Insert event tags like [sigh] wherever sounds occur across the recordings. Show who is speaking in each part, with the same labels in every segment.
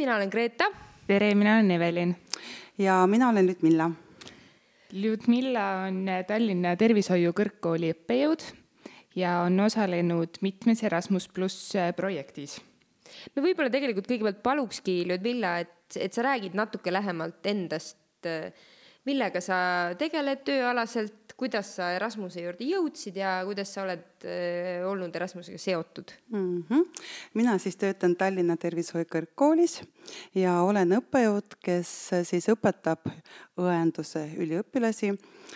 Speaker 1: mina olen Grete.
Speaker 2: tere, mina olen Evelin.
Speaker 3: ja mina olen Ludmilla.
Speaker 2: Ludmilla on Tallinna Tervishoiu Kõrgkooli õppejõud ja on osalenud mitmes Erasmus pluss projektis.
Speaker 1: no võib-olla tegelikult kõigepealt palukski Ludmilla, et, et sa räägid natuke lähemalt endast millega sa tegeled tööalaselt, kuidas sa Erasmuse juurde jõudsid ja kuidas sa oled äh, olnud Erasmusega seotud
Speaker 3: mm? -hmm. mina siis töötan Tallinna Tervishoiu Kõrgkoolis ja olen õppejõud, kes siis õpetab õenduse üliõpilasi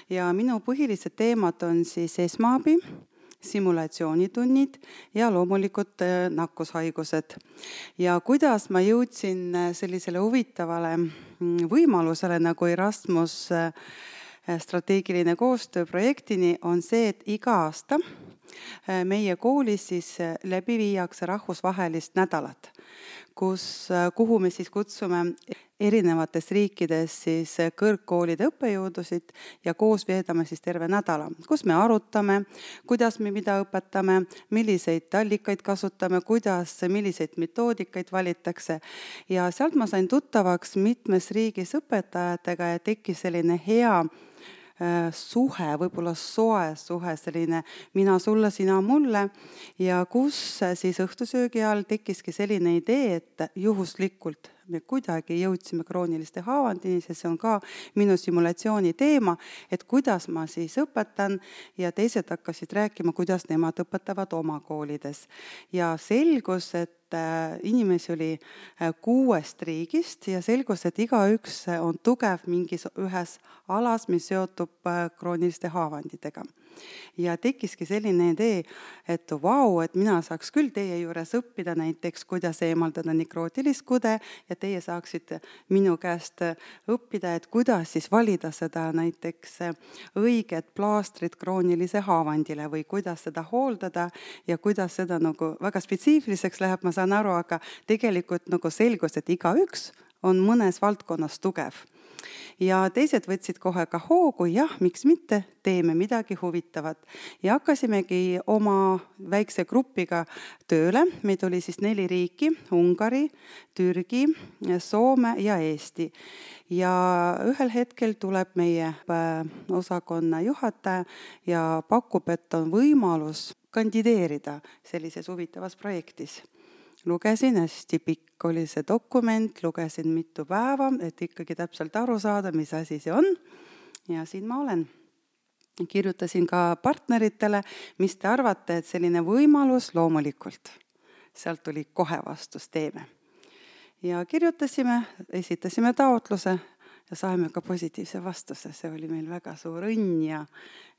Speaker 3: ja minu põhilised teemad on siis esmaabi simulatsioonitunnid ja loomulikult äh, nakkushaigused. ja kuidas ma jõudsin äh, sellisele huvitavale mm, võimalusele nagu Erasmus äh, strateegiline koostöö projektini, on see, et iga aasta meie koolis siis läbi viiakse rahvusvahelist nädalat, kus, kuhu me siis kutsume erinevates riikides siis kõrgkoolide õppejõudusid ja koos veedame siis terve nädala, kus me arutame, kuidas me mida õpetame, milliseid allikaid kasutame, kuidas, milliseid metoodikaid valitakse. ja sealt ma sain tuttavaks mitmes riigis õpetajatega ja tekkis selline hea äh, suhe, võib-olla soe suhe, selline mina sulle, sina mulle ja kus siis õhtusöögi all tekkiski selline idee, et juhuslikult me kuidagi jõudsime krooniliste haavandini, sest see on ka minu simulatsiooni teema, et kuidas ma siis õpetan ja teised hakkasid rääkima, kuidas nemad õpetavad oma koolides. ja selgus, et äh, inimesi oli äh, kuuest riigist ja selgus, et igaüks on tugev mingis ühes alas, mis seotub äh, krooniliste haavanditega ja tekkiski selline idee, et vau, et mina saaks küll teie juures õppida näiteks, kuidas eemaldada nikrootilist kude ja teie saaksite minu käest õppida, et kuidas siis valida seda näiteks õiget plaastrit kroonilise haavandile või kuidas seda hooldada ja kuidas seda nagu väga spetsiifiliseks läheb, ma saan aru, aga tegelikult nagu selgus, et igaüks on mõnes valdkonnas tugev ja teised võtsid kohe ka hoogu, jah, miks mitte, teeme midagi huvitavat. ja hakkasimegi oma väikse grupiga tööle, meid oli siis neli riiki, Ungari, Türgi, Soome ja Eesti. ja ühel hetkel tuleb meie äh, osakonna juhataja ja pakub, et on võimalus kandideerida sellises huvitavas projektis lugesin, hästi pikk oli see dokument, lugesin mitu päeva, et ikkagi täpselt aru saada, mis asi see on. ja siin ma olen. kirjutasin ka partneritele, mis te arvate, et selline võimalus loomulikult. sealt tuli kohe vastus, teeme. ja kirjutasime, esitasime taotluse ja saime ka positiivse vastuse, see oli meil väga suur õnn ja,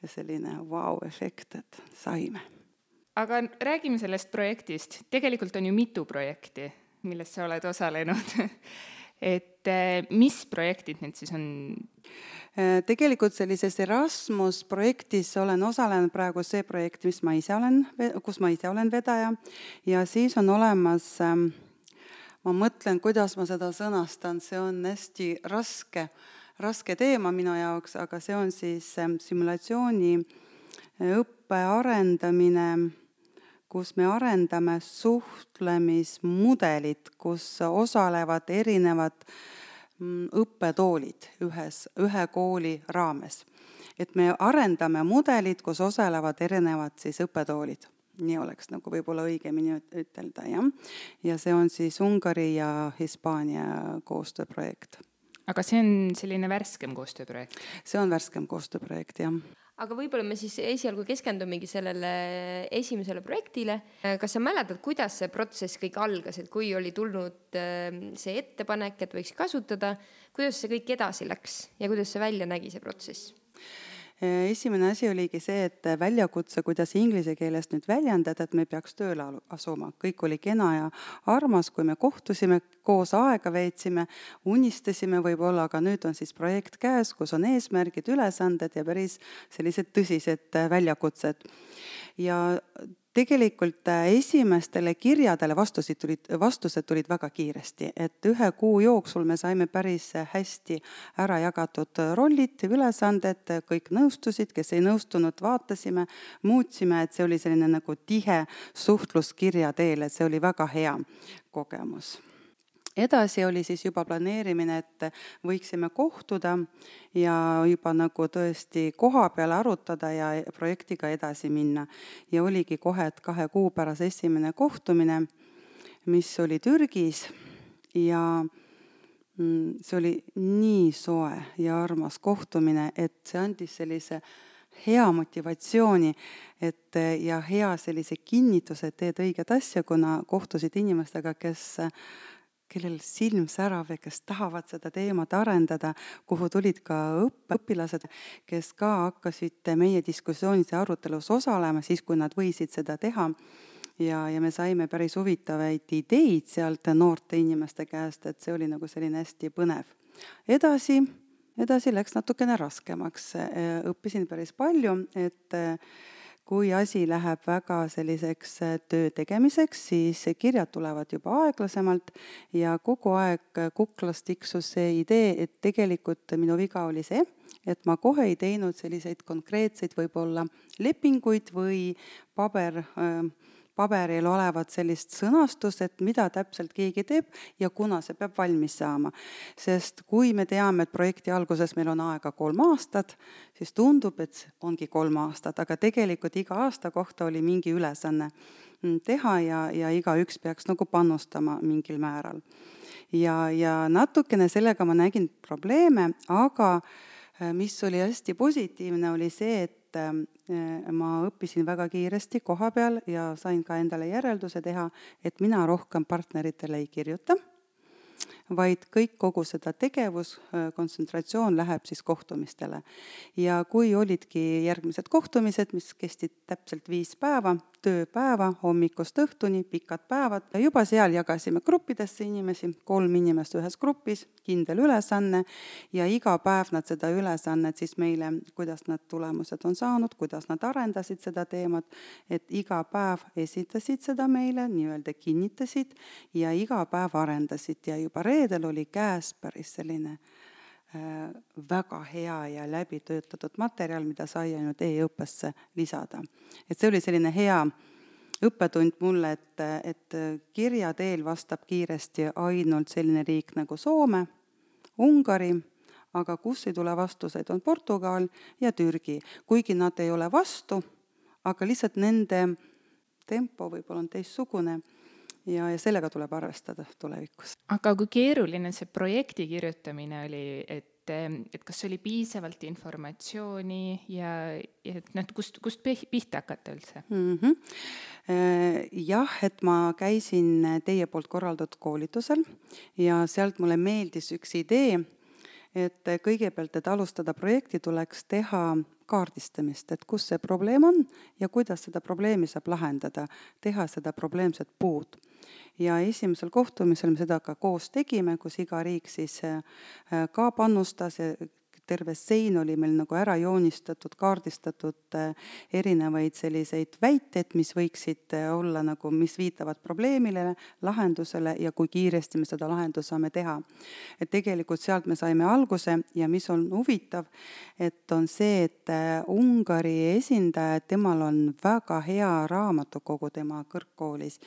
Speaker 3: ja selline vau-efekt, et saime
Speaker 2: aga räägime sellest projektist, tegelikult on ju mitu projekti, milles sa oled osalenud. [laughs] Et eh, mis projektid need siis on?
Speaker 3: Eh, tegelikult sellises Erasmus projektis olen osalenud praegu see projekt, mis ma ise olen, kus ma ise olen vedaja. Ja siis on olemas ähm, ma mõtlen, kuidas ma seda sõnastan, see on hästi raske, raske teema minu jaoks, aga see on siis ähm, simulatsiooni äh, õppe arendamine kus me arendame suhtlemismudelit, kus osalevad erinevad mm, õppetoolid ühes, ühe kooli raames. et me arendame mudelit, kus osalevad erinevad siis õppetoolid nii oleks nagu võib-olla õigemini ütelda, jah. ja see on siis Ungari ja Hispaania koostööprojekt.
Speaker 2: aga see on selline värskem koostööprojekt?
Speaker 3: see on värskem koostööprojekt, jah
Speaker 1: aga võib-olla me siis esialgu keskendumegi sellele esimesele projektile. kas sa mäletad, kuidas see protsess kõik algas, et kui oli tulnud ähm, see ettepanek, et võiks kasutada, kuidas see kõik edasi läks ja kuidas see välja nägi, see protsess?
Speaker 3: Äh, esimene asi oligi see, et väljakutse, kuidas inglise keeles nüüd väljendada, et me peaks tööle asuma. kõik oli kena ja armas, kui me kohtusime, koos aega veetsime, unistasime võib-olla, aga nüüd on siis projekt käes, kus on eesmärgid, ülesanded ja päris sellised tõsised äh, väljakutsed. ja tegelikult äh, esimestele kirjadele vastusid tulid, vastused tulid väga kiiresti, et ühe kuu jooksul me saime päris hästi ära jagatud rollid, ülesanded, kõik nõustusid, kes ei nõustunud, vaatasime, muutsime, et see oli selline nagu tihe suhtlus kirja teel, et see oli väga hea kogemus edasi oli siis juba planeerimine, et võiksime kohtuda ja juba nagu tõesti koha peal arutada ja projektiga edasi minna. ja oligi kohe, et kahe kuu pärast esimene kohtumine, mis oli Türgis ja mm, see oli nii soe ja armas kohtumine, et see andis sellise hea motivatsiooni, et ja hea sellise kinnituse, et teed õiget asja, kuna kohtusid inimestega, kes kellel silm särab ja kes tahavad seda teemat arendada, kuhu tulid ka õppe, õpilased, kes ka hakkasid meie diskussioonis ja arutelus osalema, siis kui nad võisid seda teha. ja, ja me saime päris huvitavaid ideid sealt noorte inimeste käest, et see oli nagu selline hästi põnev. edasi, edasi läks natukene raskemaks, õppisin päris palju, et kui asi läheb väga selliseks äh, töö tegemiseks, siis kirjad tulevad juba aeglasemalt ja kogu aeg kuklas tiksus see idee, et tegelikult minu viga oli see, et ma kohe ei teinud selliseid konkreetseid võib-olla lepinguid või paber äh, paberil olevat sellist sõnastust, et mida täpselt keegi teeb ja kuna see peab valmis saama. sest kui me teame, et projekti alguses meil on aega kolm aastat, siis tundub, et ongi kolm aastat, aga tegelikult iga aasta kohta oli mingi ülesanne mm, teha ja, ja igaüks peaks nagu panustama mingil määral. ja, ja natukene sellega ma nägin probleeme, aga äh, mis oli hästi positiivne, oli see, et et ma õppisin väga kiiresti koha peal ja sain ka endale järelduse teha, et mina rohkem partneritele ei kirjuta vaid kõik, kogu seda tegevus, äh, kontsentratsioon läheb siis kohtumistele. ja kui olidki järgmised kohtumised, mis kestsid täpselt viis päeva, tööpäeva hommikust õhtuni, pikad päevad, juba seal jagasime gruppidesse inimesi, kolm inimest ühes grupis, kindel ülesanne, ja iga päev nad seda ülesannet siis meile, kuidas nad tulemused on saanud, kuidas nad arendasid seda teemat, et iga päev esitasid seda meile, nii-öelda kinnitasid ja iga päev arendasid ja juba reedel oli käes päris selline äh, väga hea ja läbitöötatud materjal, mida sai ainult e-õppesse lisada. et see oli selline hea õppetund mulle, et, et kirja teel vastab kiiresti ainult selline riik nagu Soome, Ungari, aga kus ei tule vastuseid, on Portugal ja Türgi, kuigi nad ei ole vastu, aga lihtsalt nende tempo võib-olla on teistsugune ja, ja sellega tuleb arvestada tulevikus.
Speaker 2: aga kui keeruline see projekti kirjutamine oli, et et kas oli piisavalt informatsiooni ja, ja et noh, kust, kust pihta hakata üldse
Speaker 3: mm? -hmm. jah, et ma käisin teie poolt korraldatud koolitusel ja sealt mulle meeldis üks idee, et kõigepealt, et alustada projekti, tuleks teha kaardistamist, et kus see probleem on ja kuidas seda probleemi saab lahendada, teha seda probleemset puud ja esimesel kohtumisel me seda ka koos tegime, kus iga riik siis äh, ka panustas ja terve sein oli meil nagu ära joonistatud, kaardistatud äh, erinevaid selliseid väiteid, mis võiksid äh, olla nagu, mis viitavad probleemile, lahendusele ja kui kiiresti me seda lahendust saame teha. et tegelikult sealt me saime alguse ja mis on huvitav, et on see, et äh, Ungari esindaja, temal on väga hea raamatukogu tema kõrgkoolis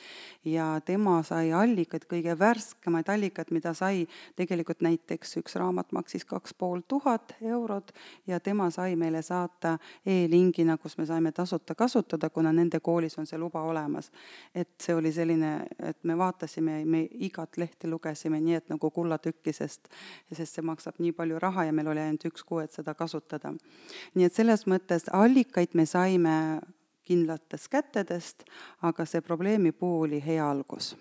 Speaker 3: ja tema sai allikaid, kõige värskemaid allikaid, mida sai, tegelikult näiteks üks raamat maksis kaks pool tuhat, tuhat eurot ja tema sai meile saata e-lingina, kus me saime tasuta kasutada, kuna nende koolis on see luba olemas. et see oli selline, et me vaatasime, me igat lehte lugesime nii, et nagu kullatükki, sest, sest see maksab nii palju raha ja meil oli ainult üks kuu, et seda kasutada. nii et selles mõttes allikaid me saime kindlatest kätedest, aga see probleemipuu oli hea algus.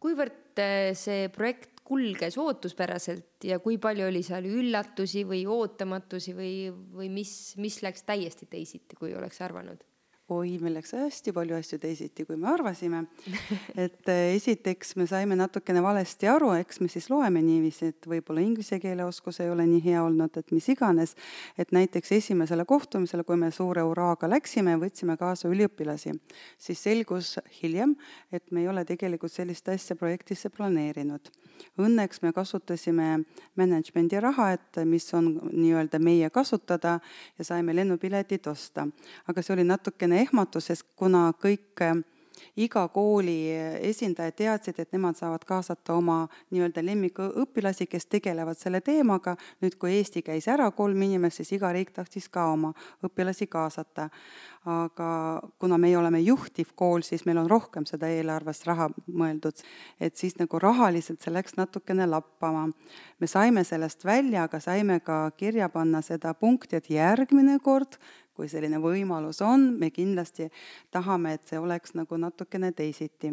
Speaker 1: kuivõrd eh, see projekt kulges ootuspäraselt ja kui palju oli seal üllatusi või ootamatusi või, või mis, mis läks täiesti teisiti, kui oleks arvanud?
Speaker 3: oi, meil läks hästi palju asju teisiti, kui me arvasime. [laughs] et eh, esiteks me saime natukene valesti aru, eks me siis loeme niiviisi, et võib-olla inglise keele oskus ei ole nii hea olnud, et mis iganes. et näiteks esimesele kohtumisele, kui me suure hurraaga läksime, võtsime kaasa üliõpilasi, siis selgus hiljem, et me ei ole tegelikult sellist asja projektisse planeerinud. Õnneks me kasutasime management'i raha, et mis on nii-öelda meie kasutada ja saime lennupiletid osta. aga see oli natukene ehmatus, sest kuna kõik iga kooli esindajad teadsid, et nemad saavad kaasata oma nii-öelda lemmikõpilasi, kes tegelevad selle teemaga. nüüd, kui Eesti käis ära kolm inimest, siis iga riik tahtis ka oma õpilasi kaasata. aga kuna meie oleme juhtiv kool, siis meil on rohkem seda eelarvest raha mõeldud, et siis nagu rahaliselt see läks natukene lappama. me saime sellest välja, aga saime ka kirja panna seda punkti, et järgmine kord kui selline võimalus on, me kindlasti tahame, et see oleks nagu natukene teisiti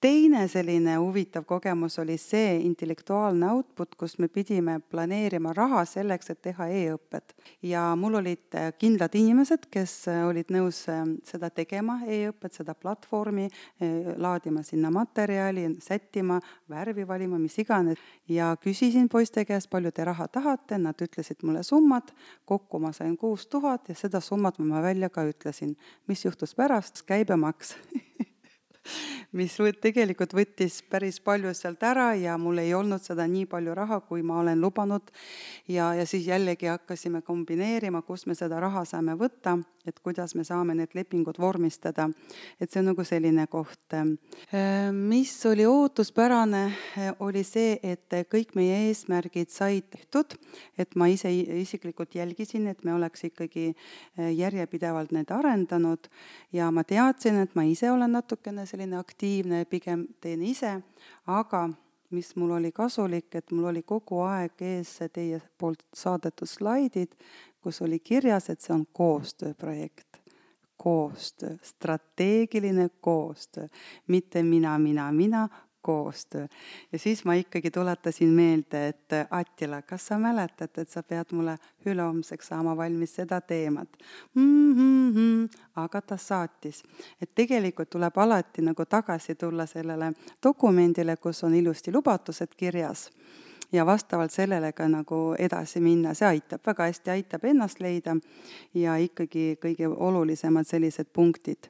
Speaker 3: teine selline huvitav kogemus oli see intellektuaalne output, kus me pidime planeerima raha selleks, et teha e-õpet. ja mul olid äh, kindlad inimesed, kes äh, olid nõus äh, seda tegema e, e-õpet, seda platvormi, laadima sinna materjali, sättima, värvi valima, mis iganes. ja küsisin poiste käest, palju te raha tahate, nad ütlesid mulle summad, kokku ma sain kuus tuhat ja seda summat ma välja ka ütlesin. mis juhtus pärast, käibemaks [laughs] mis tegelikult võttis päris palju sealt ära ja mul ei olnud seda nii palju raha, kui ma olen lubanud. ja, ja siis jällegi hakkasime kombineerima, kust me seda raha saame võtta, et kuidas me saame need lepingud vormistada. et see on nagu selline koht. Äh, mis oli ootuspärane, äh, oli see, et kõik meie eesmärgid said tehtud, et ma ise isiklikult jälgisin, et me oleks ikkagi äh, järjepidevalt need arendanud ja ma teadsin, et ma ise olen natukene selline aktiivne pigem teen ise, aga mis mul oli kasulik, et mul oli kogu aeg ees teie poolt saadetud slaidid, kus oli kirjas, et see on koostööprojekt. koostöö, strateegiline koostöö, mitte mina, mina, mina, koostöö. ja siis ma ikkagi tuletasin meelde, et Attila, kas sa mäletad, et sa pead mulle ülehomseks saama valmis seda teemat mm? -hmm, aga ta saatis. et tegelikult tuleb alati nagu tagasi tulla sellele dokumendile, kus on ilusti lubatused kirjas ja vastavalt sellele ka nagu edasi minna, see aitab, väga hästi aitab ennast leida ja ikkagi kõige olulisemad sellised punktid.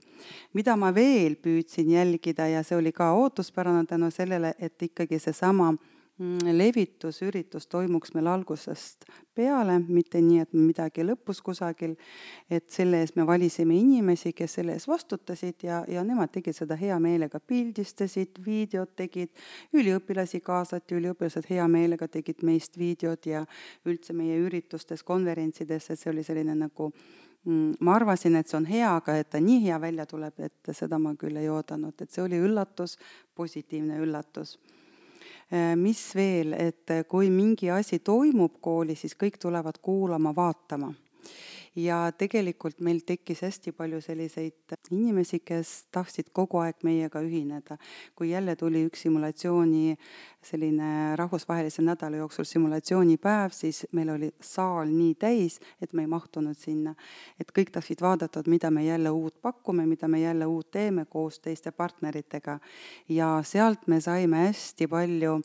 Speaker 3: mida ma veel püüdsin jälgida ja see oli ka ootuspärane tänu sellele, et ikkagi seesama levitusüritus toimuks meil algusest peale, mitte nii, et midagi lõppus kusagil, et selle eest me valisime inimesi, kes selle eest vastutasid ja, ja nemad tegid seda hea meelega, pildistasid, videot tegid, üliõpilasi kaasati, üliõpilased hea meelega tegid meist videod ja üldse meie üritustes, konverentsides, et see oli selline nagu mm, ma arvasin, et see on hea, aga et ta nii hea välja tuleb, et seda ma küll ei oodanud, et see oli üllatus, positiivne üllatus mis veel, et äh, kui mingi asi toimub koolis, siis kõik tulevad kuulama, vaatama ja tegelikult meil tekkis hästi palju selliseid inimesi, kes tahtsid kogu aeg meiega ühineda. kui jälle tuli üks simulatsiooni selline rahvusvahelise nädala jooksul simulatsioonipäev, siis meil oli saal nii täis, et me ei mahtunud sinna. et kõik tahtsid vaadata, et mida me jälle uut pakume, mida me jälle uut teeme koos teiste partneritega. ja sealt me saime hästi palju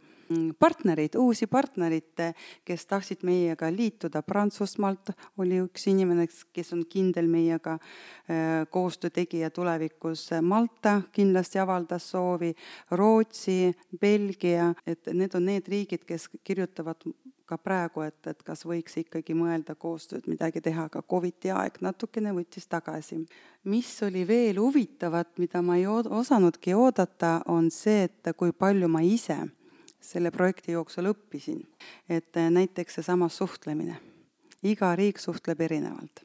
Speaker 3: partnereid, uusi partnereid, kes tahtsid meiega liituda. Prantsusmaalt oli üks inimene, kes on kindel meiega äh, koostöö tegija tulevikus. Malta kindlasti avaldas soovi, Rootsi, Belgia, et need on need riigid, kes kirjutavad ka praegu, et, et kas võiks ikkagi mõelda koostööd midagi teha, aga Covidi aeg natukene võttis tagasi. mis oli veel huvitavat, mida ma ei osanudki oodata, on see, et kui palju ma ise selle projekti jooksul õppisin, et äh, näiteks seesama suhtlemine. iga riik suhtleb erinevalt.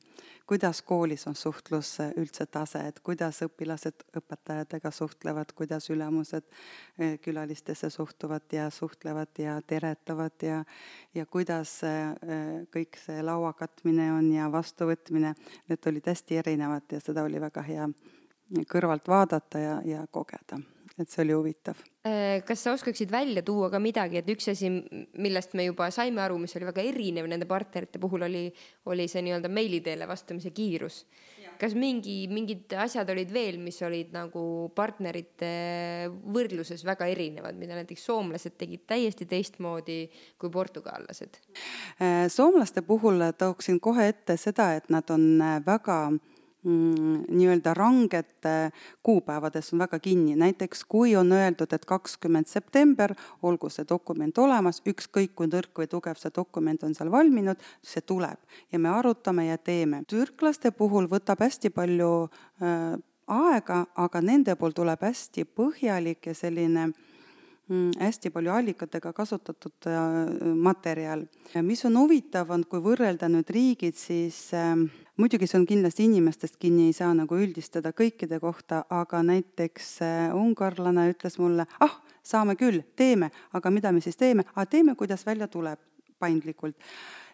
Speaker 3: kuidas koolis on suhtlus äh, üldse tase, et kuidas õpilased õpetajatega suhtlevad, kuidas ülemused äh, külalistesse suhtuvad ja suhtlevad ja teretavad ja ja kuidas kõik see laua katmine on ja vastuvõtmine, need olid hästi erinevad ja seda oli väga hea kõrvalt vaadata ja, ja kogeda et see oli huvitav.
Speaker 1: Äh, kas sa oskaksid välja tuua ka midagi, et üks asi, millest me juba saime aru, mis oli väga erinev nende partnerite puhul, oli, oli see nii-öelda meili teele vastamise kiirus. kas mingi, mingid asjad olid veel, mis olid nagu partnerite võrdluses väga erinevad, mida näiteks soomlased tegid täiesti teistmoodi kui portugallased?
Speaker 3: Äh, soomlaste puhul tooksin kohe ette seda, et nad on väga nii-öelda rangete kuupäevades on väga kinni, näiteks kui on öeldud, et kakskümmend september, olgu see dokument olemas, ükskõik kui nõrk või tugev see dokument on seal valminud, see tuleb ja me arutame ja teeme. türklaste puhul võtab hästi palju äh, aega, aga nende poolt tuleb hästi põhjalik ja selline mm, hästi palju allikatega kasutatud äh, materjal. mis on huvitav, on, kui võrrelda nüüd riigid, siis äh, muidugi see on kindlasti inimestest kinni, ei saa nagu üldistada kõikide kohta, aga näiteks äh, ungarlane ütles mulle, ah, saame küll, teeme, aga mida me siis teeme, teeme, kuidas välja tuleb, paindlikult.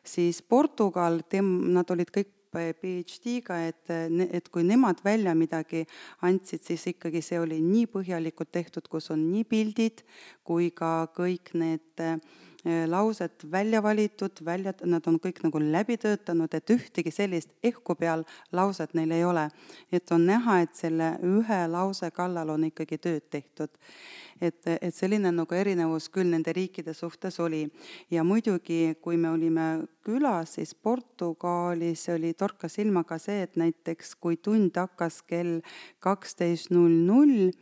Speaker 3: siis Portugal, tem-, nad olid kõik PhD-ga, et, et kui nemad välja midagi andsid, siis ikkagi see oli nii põhjalikult tehtud, kus on nii pildid kui ka kõik need äh, laused välja valitud, välja, nad on kõik nagu läbi töötanud, et ühtegi sellist ehku peal lauset neil ei ole. et on näha, et selle ühe lause kallal on ikkagi tööd tehtud et, et selline nagu erinevus küll nende riikide suhtes oli. ja muidugi, kui me olime külas, siis Portugalis oli, torkas silma ka see, et näiteks kui tund hakkas kell kaksteist null null,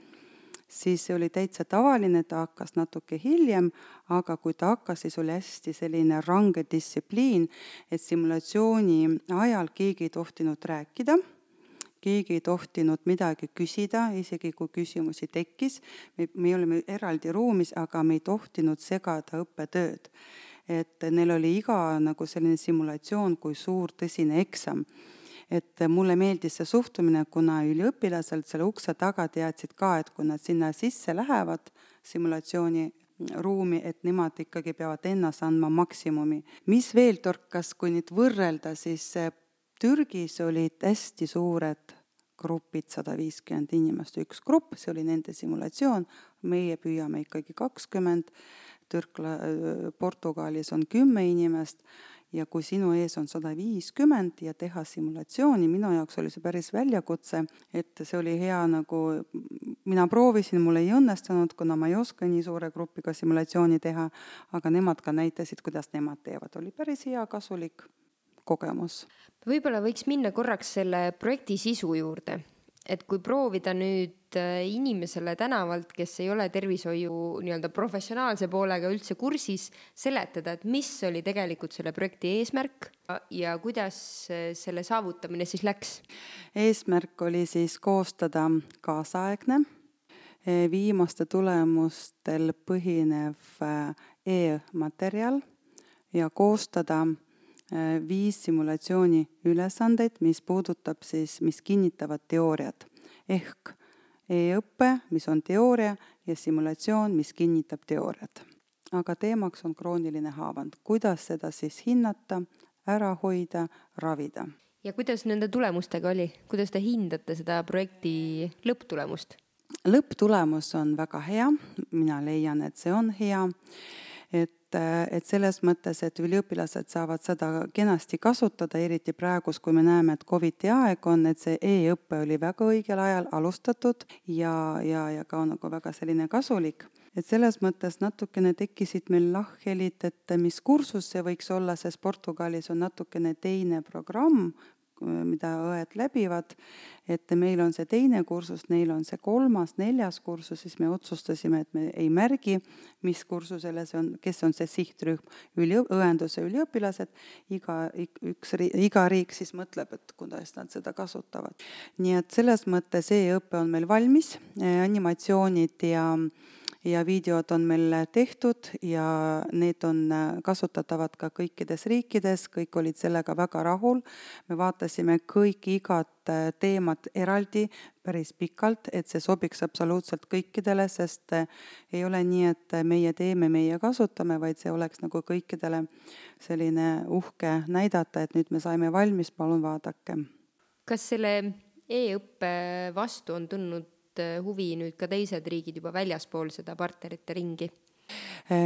Speaker 3: siis see oli täitsa tavaline, ta hakkas natuke hiljem, aga kui ta hakkas, siis oli hästi selline range distsipliin, et simulatsiooni ajal keegi ei tohtinud rääkida keegi ei tohtinud midagi küsida, isegi kui küsimusi tekkis. me, me olime eraldi ruumis, aga me ei tohtinud segada õppetööd. et neil oli iga nagu selline simulatsioon kui suur tõsine eksam et mulle meeldis see suhtumine, kuna üliõpilased selle ukse taga teadsid ka, et kui nad sinna sisse lähevad, simulatsiooni ruumi, et nemad ikkagi peavad ennast andma maksimumi. mis veel torkas, kui nüüd võrrelda, siis Türgis olid hästi suured grupid, sada viiskümmend inimest, üks grupp, see oli nende simulatsioon, meie püüame ikkagi kakskümmend, Türkla, Portugalis on kümme inimest ja kui sinu ees on sada viiskümmend ja teha simulatsiooni, minu jaoks oli see päris väljakutse, et see oli hea nagu, mina proovisin, mul ei õnnestunud, kuna ma ei oska nii suure grupiga simulatsiooni teha, aga nemad ka näitasid, kuidas nemad teevad, oli päris hea, kasulik kogemus.
Speaker 1: võib-olla võiks minna korraks selle projekti sisu juurde, et kui proovida nüüd äh, inimesele tänavalt, kes ei ole tervishoiu nii-öelda professionaalse poolega üldse kursis, seletada, et mis oli tegelikult selle projekti eesmärk ja kuidas äh, selle saavutamine siis läks?
Speaker 3: eesmärk oli siis koostada kaasaegne, äh, viimaste tulemustel põhinev e-materjal ja koostada Äh, viis simulatsiooni ülesandeid, mis puudutab siis, mis kinnitavad teooriat ehk e-õpe, mis on teooria ja simulatsioon, mis kinnitab teooriat. aga teemaks on krooniline haavand, kuidas seda siis hinnata, ära hoida, ravida.
Speaker 1: ja kuidas nende tulemustega oli, kuidas te hindate seda projekti lõpptulemust?
Speaker 3: lõpptulemus on väga hea, mina leian, et see on hea et, et selles mõttes, et üliõpilased saavad seda kenasti kasutada, eriti praegus, kui me näeme, et Covidi aeg on, et see e-õpe oli väga õigel ajal alustatud ja, ja, ja ka nagu väga selline kasulik. Et selles mõttes natukene tekkisid meil lahkhelid, et mis kursus see võiks olla, sest Portugalis on natukene teine programm mida õed läbivad, et meil on see teine kursus, neil on see kolmas, neljas kursus, siis me otsustasime, et me ei märgi, mis kursusele see on, kes on see sihtrühm, üli-, õenduse üliõpilased, iga, üks, iga riik siis mõtleb, et kuidas nad seda kasutavad. nii et selles mõttes e-õpe on meil valmis, animatsioonid ja ja videod on meil tehtud ja need on kasutatavad ka kõikides riikides, kõik olid sellega väga rahul. me vaatasime kõik igat teemat eraldi päris pikalt, et see sobiks absoluutselt kõikidele, sest ei ole nii, et meie teeme, meie kasutame, vaid see oleks nagu kõikidele selline uhke näidata, et nüüd me saime valmis, palun vaadake.
Speaker 1: kas selle e-õppe vastu on tulnud tunnevad huvi nüüd ka teised riigid juba väljaspool seda partnerite ringi?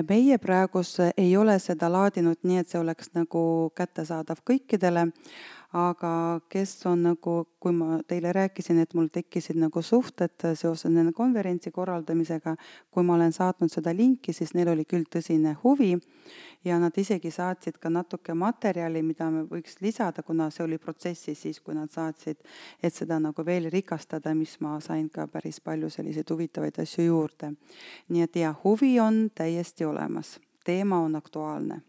Speaker 3: meie praegus ei ole seda laadinud nii, et see oleks nagu kättesaadav kõikidele, aga kes on nagu, kui ma teile rääkisin, et mul tekkisid nagu suhted seoses nende konverentsi korraldamisega, kui ma olen saatnud seda linki, siis neil oli küll tõsine huvi ja nad isegi saatsid ka natuke materjali, mida me võiks lisada, kuna see oli protsessis siis, kui nad saatsid, et seda nagu veel rikastada, mis ma sain ka päris palju selliseid huvitavaid asju juurde. nii et jah, huvi on täiesti olemas, teema on aktuaalne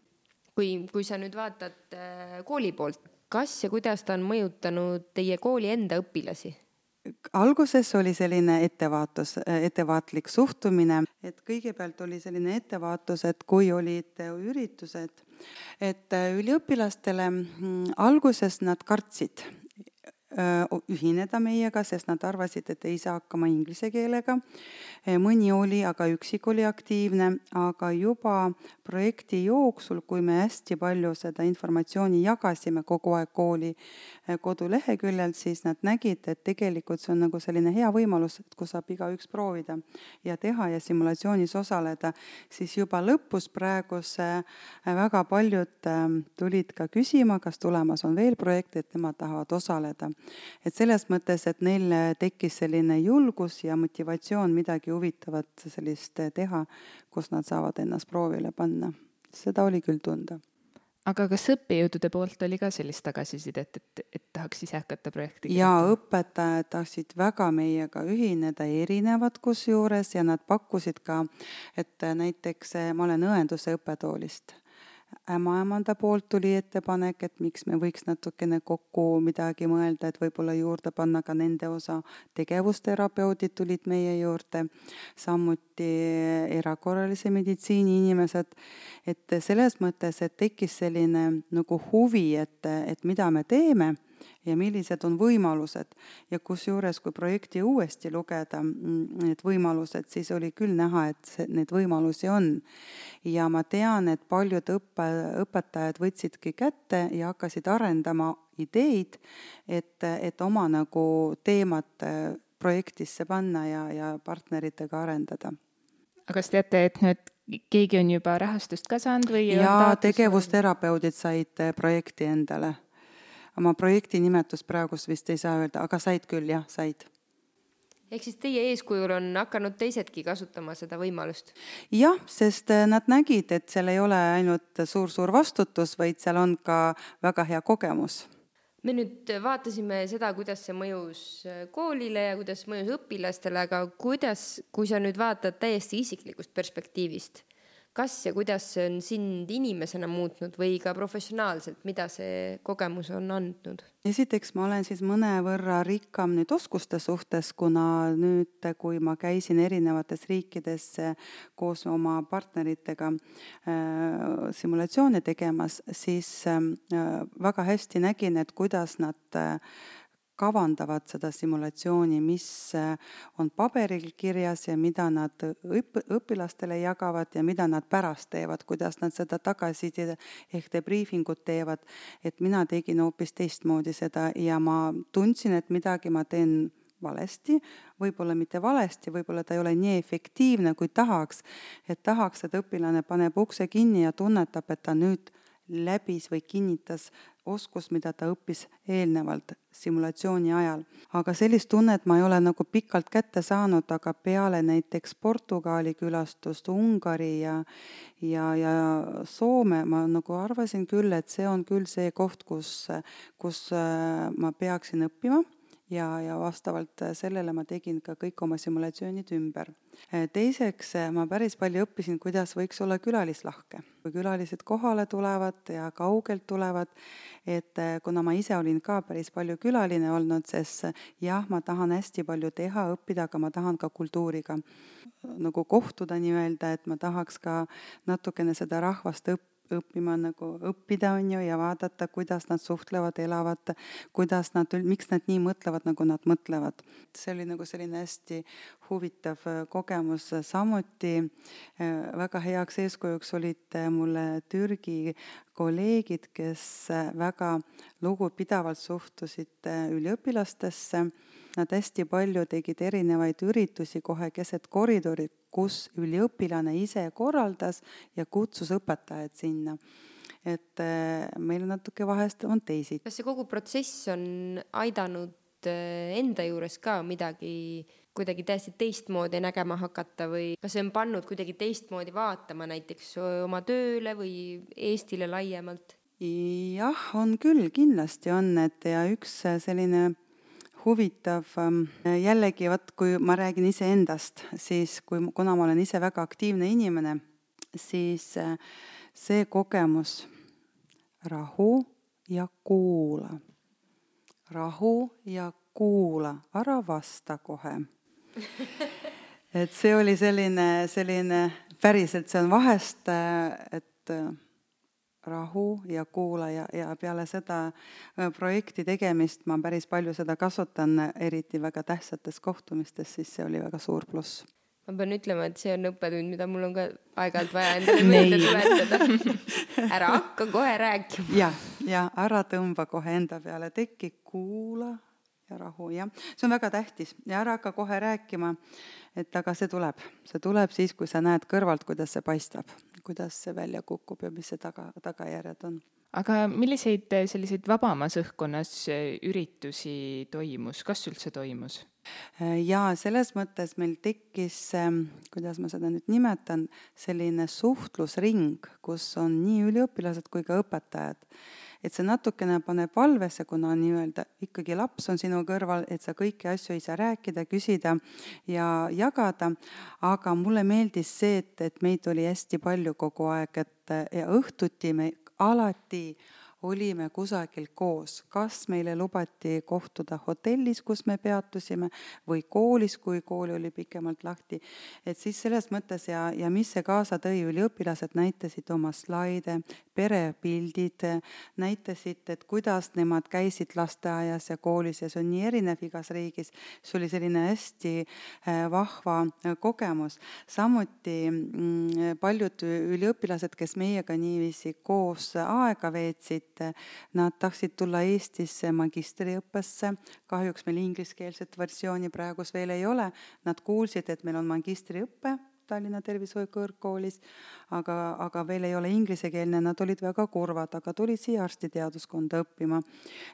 Speaker 1: kui, kui sa nüüd vaatad äh, kooli poolt, kas ja kuidas ta on mõjutanud teie kooli enda õpilasi?
Speaker 3: alguses oli selline ettevaatus, ettevaatlik suhtumine, et kõigepealt oli selline ettevaatus, et kui olid üritused, et üliõpilastele mm, alguses nad kartsid ühineda meiega, sest nad arvasid, et ei saa hakkama inglise keelega. mõni oli, aga üksik oli aktiivne, aga juba projekti jooksul, kui me hästi palju seda informatsiooni jagasime kogu aeg kooli koduleheküljel, siis nad nägid, et tegelikult see on nagu selline hea võimalus, et kus saab igaüks proovida ja teha ja simulatsioonis osaleda, siis juba lõpus praegu see väga paljud tulid ka küsima, kas tulemas on veel projekte, et nemad tahavad osaleda et selles mõttes, et neil tekkis selline julgus ja motivatsioon midagi huvitavat sellist teha, kus nad saavad ennast proovile panna. seda oli küll tunda.
Speaker 2: Aga kas õppejõudude poolt oli ka sellist tagasisidet, et, et tahaks ise hakata projekti
Speaker 3: jaa, õpetajad tahtsid väga meiega ühineda, erinevad kusjuures, ja nad pakkusid ka, et näiteks ma olen õenduse õppetoolist ämmaemanda poolt tuli ettepanek, et miks me võiks natukene kokku midagi mõelda, et võib-olla juurde panna ka nende osa. tegevusterapeudid tulid meie juurde, samuti erakorralise meditsiini inimesed. et selles mõttes, et tekkis selline nagu huvi, et, et mida me teeme ja millised on võimalused. ja kusjuures, kui projekti uuesti lugeda, mm, need võimalused, siis oli küll näha, et neid võimalusi on. ja ma tean, et paljud õppe, õpetajad võtsidki kätte ja hakkasid arendama ideid, et, et oma nagu teemat äh, projektisse panna ja, ja partneritega arendada.
Speaker 2: aga kas teate, et nüüd keegi on juba rahastust ka saanud või?
Speaker 3: jaa, tegevusterapeudid said äh, projekti endale oma projekti nimetust praegust vist ei saa öelda, aga said küll, jah, said
Speaker 1: ehk siis teie eeskujul on hakanud teisedki kasutama seda võimalust?
Speaker 3: jah, sest äh, nad nägid, et seal ei ole ainult suur-suur vastutus, vaid seal on ka väga hea kogemus.
Speaker 1: me nüüd vaatasime seda, kuidas see mõjus äh, koolile ja kuidas mõjus õpilastele, aga kuidas, kui sa nüüd vaatad täiesti isiklikust perspektiivist kas ja kuidas see on sind inimesena muutnud või ka professionaalselt, mida see kogemus on andnud?
Speaker 3: esiteks ma olen siis mõnevõrra rikkam nüüd oskuste suhtes, kuna nüüd, kui ma käisin erinevates riikides koos oma partneritega äh, simulatsioone tegemas, siis äh, väga hästi nägin, et kuidas nad kavandavad seda simulatsiooni, mis äh, on paberil kirjas ja mida nad õp-, õpilastele jagavad ja mida nad pärast teevad, kuidas nad seda tagasiside ehk debriifingut teevad. et mina tegin hoopis teistmoodi seda ja ma tundsin, et midagi ma teen valesti, võib-olla mitte valesti, võib-olla ta ei ole nii efektiivne, kui tahaks. et tahaks, et õpilane paneb ukse kinni ja tunnetab, et ta nüüd läbis või kinnitas oskus, mida ta õppis eelnevalt simulatsiooni ajal. aga sellist tunnet ma ei ole nagu pikalt kätte saanud, aga peale näiteks Portugali külastust, Ungari ja ja, ja Soome ma nagu arvasin küll, et see on küll see koht, kus, kus äh, ma peaksin õppima ja, ja vastavalt sellele ma tegin ka kõik oma simulatsioonid ümber. teiseks, ma päris palju õppisin, kuidas võiks olla külalislahke. kui külalised kohale tulevad ja kaugelt tulevad, et kuna ma ise olin ka päris palju külaline olnud, sest jah, ma tahan hästi palju teha, õppida, aga ma tahan ka kultuuriga nagu kohtuda nii-öelda, et ma tahaks ka natukene seda rahvast õppida õppima nagu õppida, on ju, ja vaadata, kuidas nad suhtlevad, elavad, kuidas nad, miks nad nii mõtlevad, nagu nad mõtlevad. see oli nagu selline hästi huvitav äh, kogemus, samuti äh, väga heaks eeskujuks olid äh, mulle Türgi kolleegid, kes väga lugupidavalt suhtusid üliõpilastesse Nad hästi palju tegid erinevaid üritusi kohe keset koridori, kus üliõpilane ise korraldas ja kutsus õpetajaid sinna et äh, meil natuke vahest on teisiti.
Speaker 1: kas see kogu protsess on aidanud äh, enda juures ka midagi kuidagi täiesti teistmoodi nägema hakata või kas see on pannud kuidagi teistmoodi vaatama näiteks oma tööle või Eestile laiemalt?
Speaker 3: jah, on küll, kindlasti on, et ja üks selline huvitav. Ähm, jällegi, vot kui ma räägin iseendast, siis kui, kuna ma olen ise väga aktiivne inimene, siis äh, see kogemus, rahu ja kuula, rahu ja kuula, ära vasta kohe. [laughs] et see oli selline, selline päriselt, see on vahest, et rahu ja kuula ja, ja peale seda projekti tegemist ma päris palju seda kasutan, eriti väga tähtsates kohtumistes, siis see oli väga suur pluss
Speaker 1: ma pean ütlema, et see on õppetund, mida mul on ka aeg-ajalt vaja endale [laughs] meelde tuletada. ära hakka kohe rääkima.
Speaker 3: ja, ja ära tõmba kohe enda peale tekki, kuula ja rahu, jah. see on väga tähtis ja ära hakka kohe rääkima, et aga see tuleb, see tuleb siis, kui sa näed kõrvalt, kuidas see paistab, kuidas see välja kukub ja mis see taga, tagajärjed on
Speaker 2: aga milliseid selliseid vabamas õhkkonnas üritusi toimus, kas üldse toimus?
Speaker 3: Äh, ja selles mõttes meil tekkis, ähm, kuidas ma seda nüüd nimetan, selline suhtlusring, kus on nii üliõpilased kui ka õpetajad. Et see natukene paneb valvesse, kuna nii-öelda ikkagi laps on sinu kõrval, et sa kõiki asju ei saa rääkida, küsida ja jagada, aga mulle meeldis see, et, et meid oli hästi palju kogu aeg, et ja õhtuti me alati äh, olime kusagil koos, kas meile lubati kohtuda hotellis, kus me peatusime, või koolis, kui kool oli pikemalt lahti. et siis selles mõttes ja, ja mis see kaasa tõi, üliõpilased näitasid oma slaide, perepildid, näitasid, et kuidas nemad käisid lasteaias ja koolis ja see on nii erinev igas riigis. see oli selline hästi äh, vahva äh, kogemus. samuti mm, paljud üliõpilased, kes meiega niiviisi koos aega veetsid, et nad tahtsid tulla Eestisse magistriõppesse, kahjuks meil ingliskeelset versiooni praegus veel ei ole, nad kuulsid, et meil on magistriõpe Tallinna Tervishoiu Kõrgkoolis, aga, aga veel ei ole inglisekeelne, nad olid väga kurvad, aga tulid siia arstiteaduskonda õppima.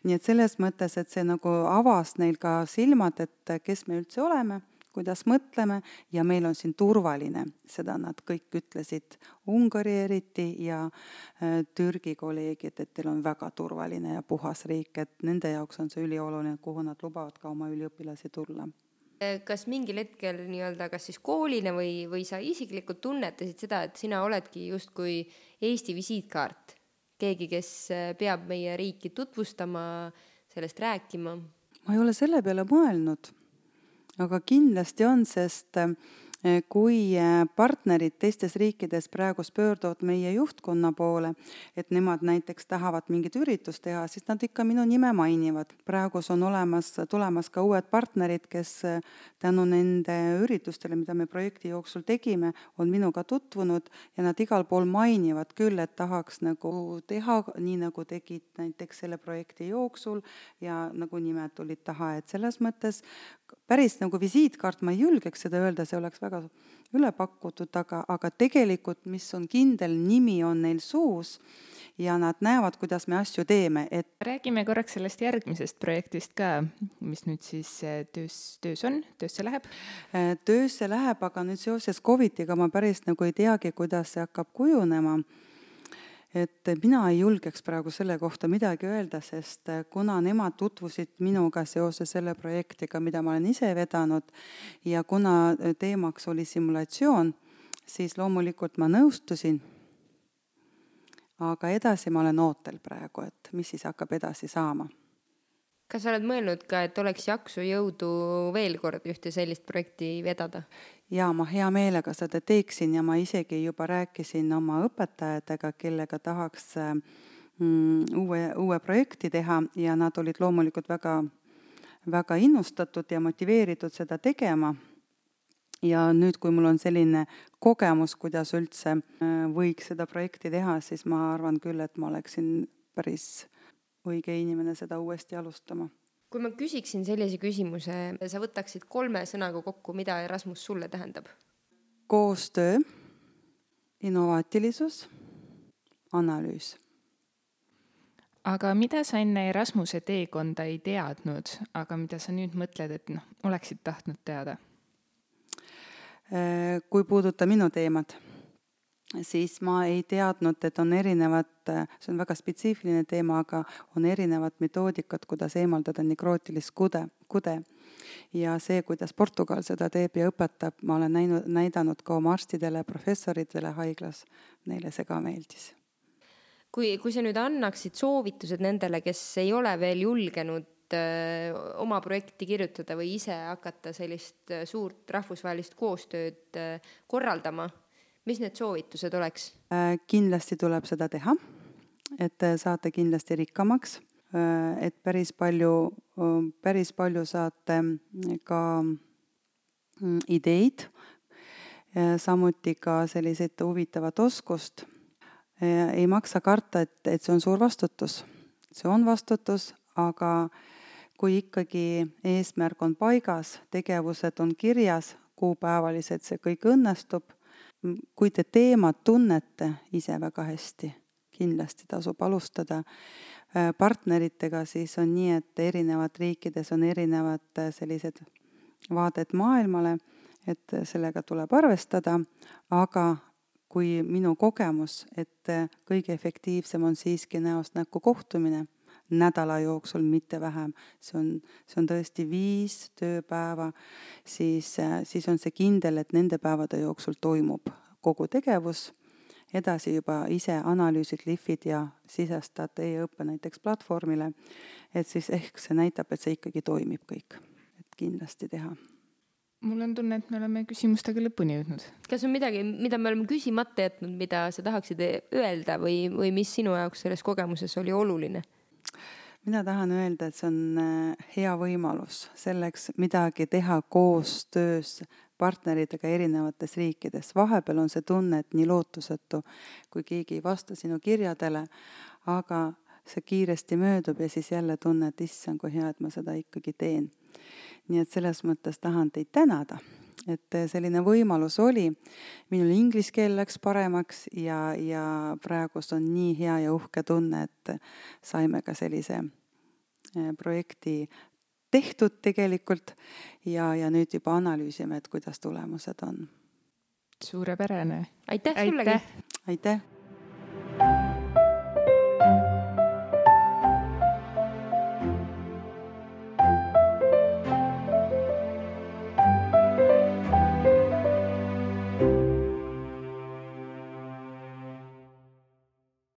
Speaker 3: nii et selles mõttes, et see nagu avas neil ka silmad, et kes me üldse oleme kuidas mõtleme ja meil on siin turvaline, seda nad kõik ütlesid, Ungari eriti ja äh, Türgi kolleegid, et teil on väga turvaline ja puhas riik, et nende jaoks on see ülioluline, kuhu nad lubavad ka oma üliõpilasi tulla.
Speaker 1: Kas mingil hetkel nii-öelda, kas siis koolina või, või sa isiklikult tunnetasid seda, et sina oledki justkui Eesti visiitkaart, keegi, kes äh, peab meie riiki tutvustama, sellest rääkima?
Speaker 3: ma ei ole selle peale mõelnud aga kindlasti on, sest Eh, kui eh, partnerid teistes riikides praegust pöörduvad meie juhtkonna poole, et nemad näiteks tahavad mingit üritust teha, siis nad ikka minu nime mainivad. praegus on olemas, tulemas ka uued partnerid, kes eh, tänu nende üritustele, mida me projekti jooksul tegime, on minuga tutvunud ja nad igal pool mainivad küll, et tahaks nagu teha nii, nagu tegid näiteks selle projekti jooksul ja nagu nimed tulid taha, et selles mõttes päris nagu visiitkaart, ma ei julgeks seda öelda, see oleks väga üle pakutud, aga, aga tegelikult, mis on kindel nimi, on neil suus ja nad näevad, kuidas me asju teeme, et
Speaker 2: räägime korraks sellest järgmisest projektist ka, mis nüüd siis äh, töös, töös on, töösse läheb?
Speaker 3: Äh, töösse läheb, aga nüüd seoses Covidiga ma päris nagu ei teagi, kuidas see hakkab kujunema et mina ei julgeks praegu selle kohta midagi öelda, sest äh, kuna nemad tutvusid minuga seoses selle projektiga, mida ma olen ise vedanud ja kuna äh, teemaks oli simulatsioon, siis loomulikult ma nõustusin. aga edasi ma olen ootel praegu, et mis siis hakkab edasi saama
Speaker 1: kas sa oled mõelnud ka, et oleks jaksu, jõudu veel kord ühte sellist projekti vedada?
Speaker 3: jaa, ma hea meelega seda teeksin ja ma isegi juba rääkisin oma õpetajatega, kellega tahaks mm, uue, uue projekti teha ja nad olid loomulikult väga, väga innustatud ja motiveeritud seda tegema. ja nüüd, kui mul on selline kogemus, kuidas üldse äh, võiks seda projekti teha, siis ma arvan küll, et ma oleksin päris õige inimene seda uuesti alustama.
Speaker 1: kui ma küsiksin sellise küsimuse, sa võtaksid kolme sõnaga kokku, mida Erasmus sulle tähendab?
Speaker 3: koostöö, innovaatilisus, analüüs.
Speaker 2: aga mida sa enne Erasmuse teekonda ei teadnud, aga mida sa nüüd mõtled, et noh, oleksid tahtnud teada?
Speaker 3: Äh, kui puudutab minu teemat siis ma ei teadnud, et on erinevad, see on väga spetsiifiline teema, aga on erinevad metoodikad, kuidas eemaldada nikrootilist kude, kude. ja see, kuidas Portugal seda teeb ja õpetab, ma olen näinud, näidanud ka oma arstidele, professoritele haiglas, neile see ka meeldis.
Speaker 1: kui, kui sa nüüd annaksid soovitused nendele, kes ei ole veel julgenud oma projekti kirjutada või ise hakata sellist suurt rahvusvahelist koostööd öö, korraldama, mis need soovitused oleks?
Speaker 3: Äh, kindlasti tuleb seda teha, et saate kindlasti rikkamaks, et päris palju, päris palju saate ka mm, ideid, samuti ka selliseid huvitavat oskust. ei maksa karta, et, et see on suur vastutus see on vastutus, aga kui ikkagi eesmärk on paigas, tegevused on kirjas, kuupäevalised, see kõik õnnestub, kui te teemat tunnete ise väga hästi, kindlasti tasub alustada. partneritega siis on nii, et erinevad riikides on erinevad sellised vaaded maailmale, et sellega tuleb arvestada, aga kui minu kogemus, et kõige efektiivsem on siiski näost näkku kohtumine nädala jooksul, mitte vähem. see on, see on tõesti viis tööpäeva, siis, siis on see kindel, et nende päevade jooksul toimub kogu tegevus, edasi juba ise analüüsid, lihvid ja sisestad e-õppe näiteks platvormile, et siis ehk see näitab, et see ikkagi toimib kõik, et kindlasti teha
Speaker 2: mul on tunne, et me oleme küsimustega lõpuni jõudnud.
Speaker 1: kas on midagi, mida me oleme küsimata jätnud, mida sa tahaksid öelda või, või mis sinu jaoks selles kogemuses oli oluline?
Speaker 3: Mina tahan öelda, et see on äh, hea võimalus selleks midagi teha koostöös partneritega erinevates riikides. vahepeal on see tunne, et nii lootusetu, kui keegi ei vasta sinu kirjadele, aga see kiiresti möödub ja siis jälle tunne, et issand, kui hea, et ma seda ikkagi teen nii et selles mõttes tahan teid tänada, et selline võimalus oli. minul inglise keel läks paremaks ja, ja praegust on nii hea ja uhke tunne, et saime ka sellise eh, projekti tehtud tegelikult ja, ja nüüd juba analüüsime, et kuidas tulemused on.
Speaker 2: suurepärane.
Speaker 1: aitäh sullegi.
Speaker 3: aitäh.